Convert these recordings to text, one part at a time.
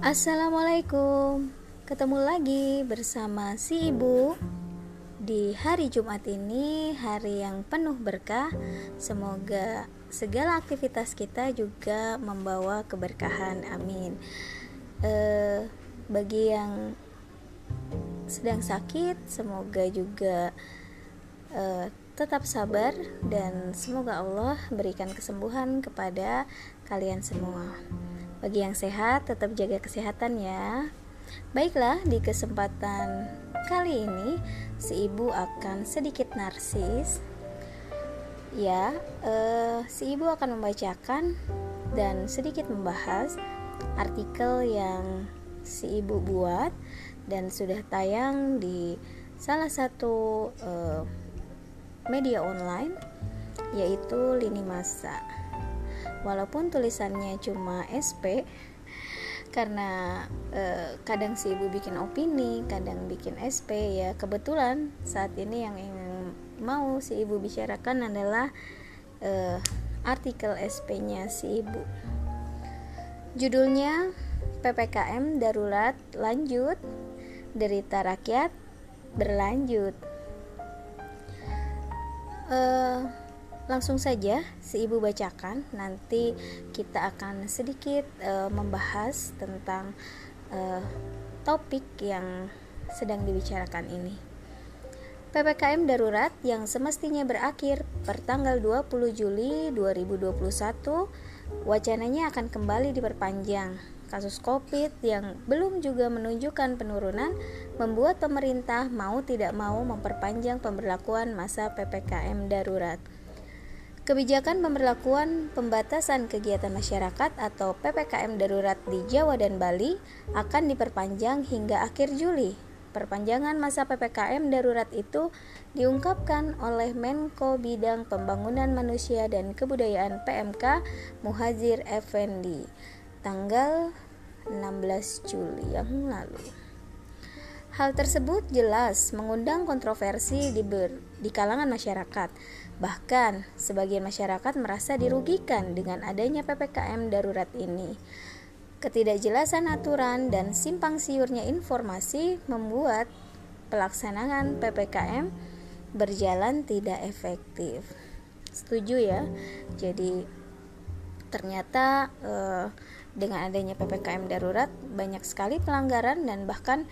Assalamualaikum. Ketemu lagi bersama si ibu. Di hari Jumat ini Hari yang penuh berkah. Semoga segala aktivitas kita juga membawa keberkahan. Amin. Eh, Bagi yang sedang sakit Semoga juga eh, tetap sabar dan semoga Allah berikan kesembuhan kepada kalian semua. Bagi yang sehat, tetap jaga kesehatan ya. Baiklah, di kesempatan kali ini si ibu akan sedikit narsis. Ya, eh, si ibu akan membacakan dan sedikit membahas artikel yang si ibu buat dan sudah tayang di salah satu eh, media online yaitu Lini Masa walaupun tulisannya cuma SP karena eh, kadang si ibu bikin opini kadang bikin SP ya kebetulan saat ini yang ingin mau si ibu bicarakan adalah eh, artikel SP-nya si ibu. Judulnya PPKM darurat lanjut derita rakyat berlanjut. Uh, Langsung saja si ibu bacakan, nanti kita akan sedikit uh, membahas tentang uh, topik yang sedang dibicarakan ini. PPKM darurat yang semestinya berakhir per tanggal 20 Juli 2021 wacananya akan kembali diperpanjang. Kasus Covid yang belum juga menunjukkan penurunan membuat pemerintah mau tidak mau memperpanjang pemberlakuan masa PPKM darurat. Kebijakan pemberlakuan pembatasan kegiatan masyarakat atau PPKM darurat di Jawa dan Bali akan diperpanjang hingga akhir Juli. Perpanjangan masa PPKM darurat itu diungkapkan oleh Menko Bidang Pembangunan Manusia dan Kebudayaan PMK Muhazir Effendi tanggal 16 Juli yang lalu. Hal tersebut jelas mengundang kontroversi di, ber, di kalangan masyarakat Bahkan, sebagian masyarakat merasa dirugikan dengan adanya PPKM darurat ini. Ketidakjelasan aturan dan simpang siurnya informasi membuat pelaksanaan PPKM berjalan tidak efektif. Setuju ya? Jadi ternyata eh, dengan adanya PPKM darurat banyak sekali pelanggaran dan bahkan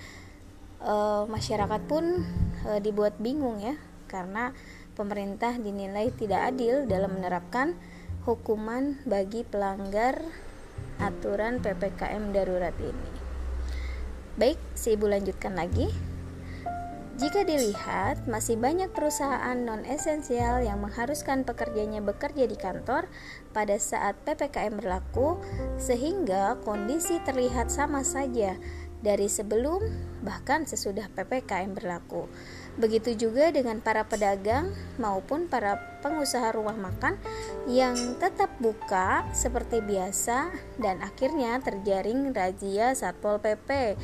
eh, masyarakat pun eh, dibuat bingung ya karena pemerintah dinilai tidak adil dalam menerapkan hukuman bagi pelanggar aturan PPKM darurat ini. Baik, si ibu lanjutkan lagi. Jika dilihat, masih banyak perusahaan non-esensial yang mengharuskan pekerjanya bekerja di kantor pada saat PPKM berlaku, sehingga kondisi terlihat sama saja dari sebelum bahkan sesudah PPKM berlaku. Begitu juga dengan para pedagang maupun para pengusaha rumah makan yang tetap buka seperti biasa dan akhirnya terjaring razia Satpol PP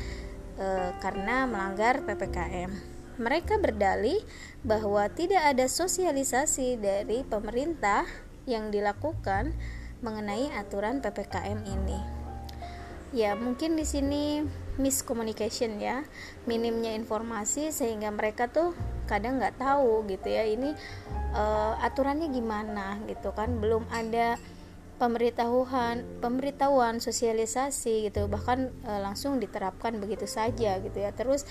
e, karena melanggar PPKM. Mereka berdalih bahwa tidak ada sosialisasi dari pemerintah yang dilakukan mengenai aturan PPKM ini ya mungkin di sini miscommunication ya. Minimnya informasi sehingga mereka tuh kadang nggak tahu gitu ya ini uh, aturannya gimana gitu kan. Belum ada pemberitahuan pemberitahuan sosialisasi gitu. Bahkan uh, langsung diterapkan begitu saja gitu ya. Terus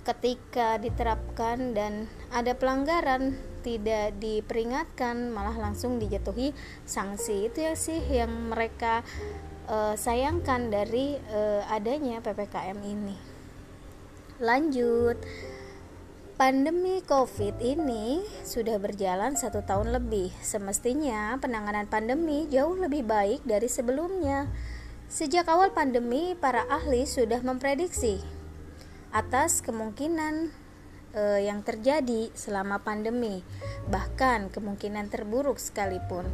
ketika diterapkan dan ada pelanggaran tidak diperingatkan malah langsung dijatuhi sanksi. Itu ya sih yang mereka uh, sayangkan dari uh, adanya PPKM ini. Lanjut, pandemi COVID ini sudah berjalan satu tahun lebih. Semestinya penanganan pandemi jauh lebih baik dari sebelumnya. Sejak awal pandemi, para ahli sudah memprediksi atas kemungkinan uh, yang terjadi selama pandemi, bahkan kemungkinan terburuk sekalipun.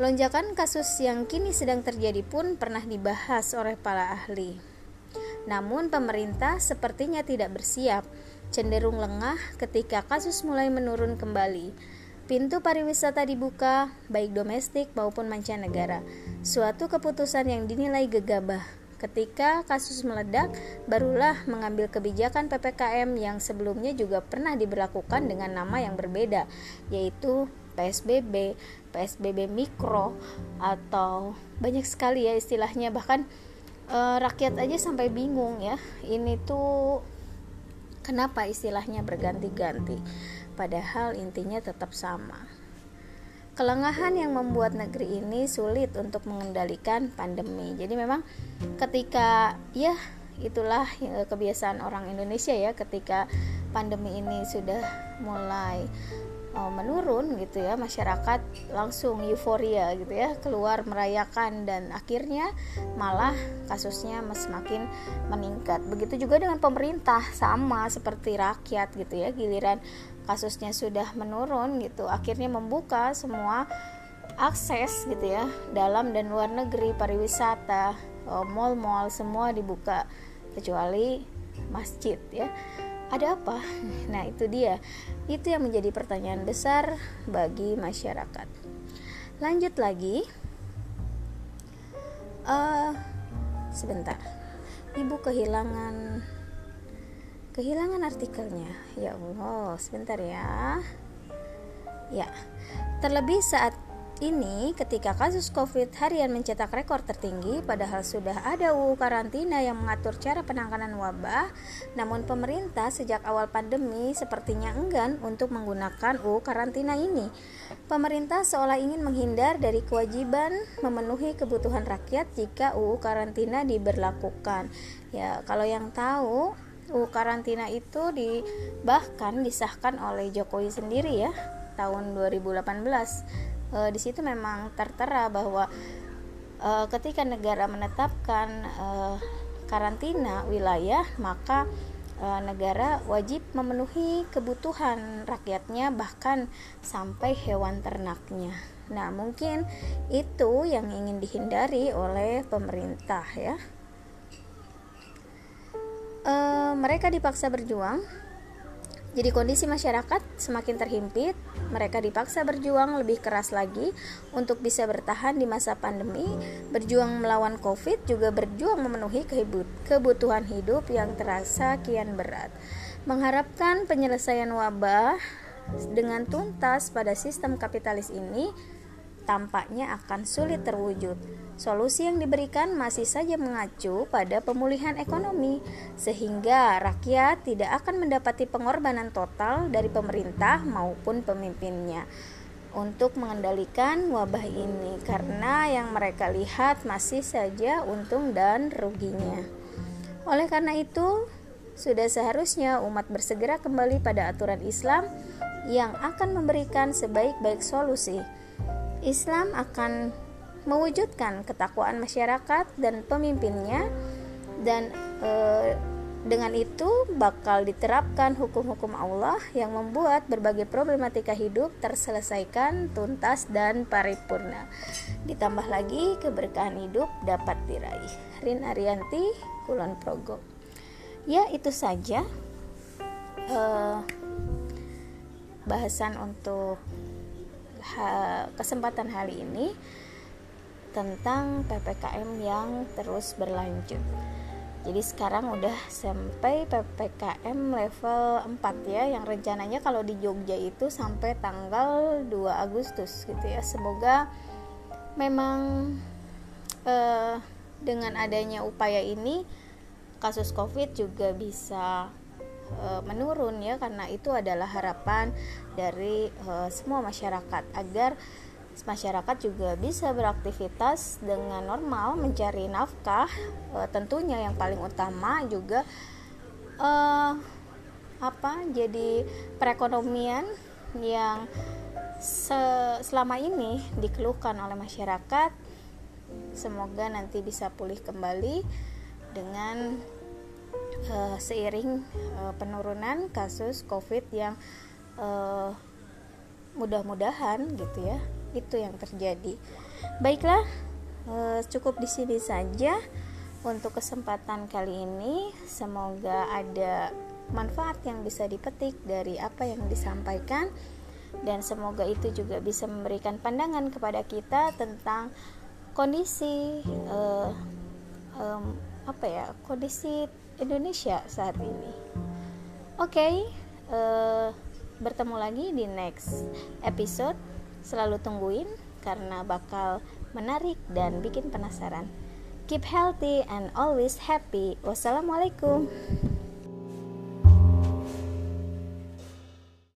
Lonjakan kasus yang kini sedang terjadi pun pernah dibahas oleh para ahli. Namun pemerintah sepertinya tidak bersiap, cenderung lengah ketika kasus mulai menurun kembali. Pintu pariwisata dibuka, baik domestik maupun mancanegara. Suatu keputusan yang dinilai gegabah Ketika kasus meledak, barulah mengambil kebijakan PPKM yang sebelumnya juga pernah diberlakukan dengan nama yang berbeda, yaitu PSBB, PSBB mikro atau banyak sekali ya istilahnya bahkan e, rakyat aja sampai bingung ya. Ini tuh kenapa istilahnya berganti-ganti padahal intinya tetap sama. Kelengahan yang membuat negeri ini sulit untuk mengendalikan pandemi. Jadi memang ketika ya itulah eh, kebiasaan orang Indonesia ya ketika pandemi ini sudah mulai uh, menurun gitu ya masyarakat langsung euforia gitu ya keluar merayakan dan akhirnya malah kasusnya semakin meningkat. Begitu juga dengan pemerintah sama seperti rakyat gitu ya giliran kasusnya sudah menurun gitu akhirnya membuka semua akses gitu ya dalam dan luar negeri pariwisata uh, mall-mall semua dibuka kecuali masjid ya ada apa? Nah, itu dia. Itu yang menjadi pertanyaan besar bagi masyarakat. Lanjut lagi. Uh, sebentar. Ibu kehilangan kehilangan artikelnya. Ya Allah, sebentar ya. Ya. Terlebih saat ini ketika kasus COVID harian mencetak rekor tertinggi padahal sudah ada UU karantina yang mengatur cara penanganan wabah. Namun pemerintah sejak awal pandemi sepertinya enggan untuk menggunakan UU karantina ini. Pemerintah seolah ingin menghindar dari kewajiban memenuhi kebutuhan rakyat jika UU karantina diberlakukan. Ya kalau yang tahu UU karantina itu di bahkan disahkan oleh Jokowi sendiri ya tahun 2018 e, di situ memang tertera bahwa e, ketika negara menetapkan e, karantina wilayah maka negara wajib memenuhi kebutuhan rakyatnya bahkan sampai hewan ternaknya. Nah, mungkin itu yang ingin dihindari oleh pemerintah ya. E, mereka dipaksa berjuang jadi kondisi masyarakat semakin terhimpit, mereka dipaksa berjuang lebih keras lagi untuk bisa bertahan di masa pandemi, berjuang melawan Covid juga berjuang memenuhi kebutuhan hidup yang terasa kian berat. Mengharapkan penyelesaian wabah dengan tuntas pada sistem kapitalis ini tampaknya akan sulit terwujud. Solusi yang diberikan masih saja mengacu pada pemulihan ekonomi, sehingga rakyat tidak akan mendapati pengorbanan total dari pemerintah maupun pemimpinnya untuk mengendalikan wabah ini, karena yang mereka lihat masih saja untung dan ruginya. Oleh karena itu, sudah seharusnya umat bersegera kembali pada aturan Islam yang akan memberikan sebaik-baik solusi Islam akan mewujudkan ketakwaan masyarakat dan pemimpinnya dan e, dengan itu bakal diterapkan hukum-hukum Allah yang membuat berbagai problematika hidup terselesaikan tuntas dan paripurna. Ditambah lagi keberkahan hidup dapat diraih. Rin Arianti, Kulon Progo. Ya, itu saja uh, bahasan untuk kesempatan hari ini tentang PPKM yang terus berlanjut. Jadi sekarang udah sampai PPKM level 4 ya yang rencananya kalau di Jogja itu sampai tanggal 2 Agustus gitu ya. Semoga memang eh, dengan adanya upaya ini kasus Covid juga bisa Eh, menurun ya karena itu adalah harapan dari uh, semua masyarakat agar masyarakat juga bisa beraktivitas dengan normal mencari nafkah uh, tentunya yang paling utama juga uh, apa jadi perekonomian yang se selama ini dikeluhkan oleh masyarakat. Semoga nanti bisa pulih kembali dengan uh, seiring uh, penurunan kasus COVID yang uh, mudah-mudahan gitu ya itu yang terjadi. Baiklah, uh, cukup di sini saja untuk kesempatan kali ini. Semoga ada manfaat yang bisa dipetik dari apa yang disampaikan dan semoga itu juga bisa memberikan pandangan kepada kita tentang kondisi uh, um, apa ya kondisi Indonesia saat ini. Oke, okay, uh, eh, bertemu lagi di next episode. Selalu tungguin karena bakal menarik dan bikin penasaran. Keep healthy and always happy. Wassalamualaikum.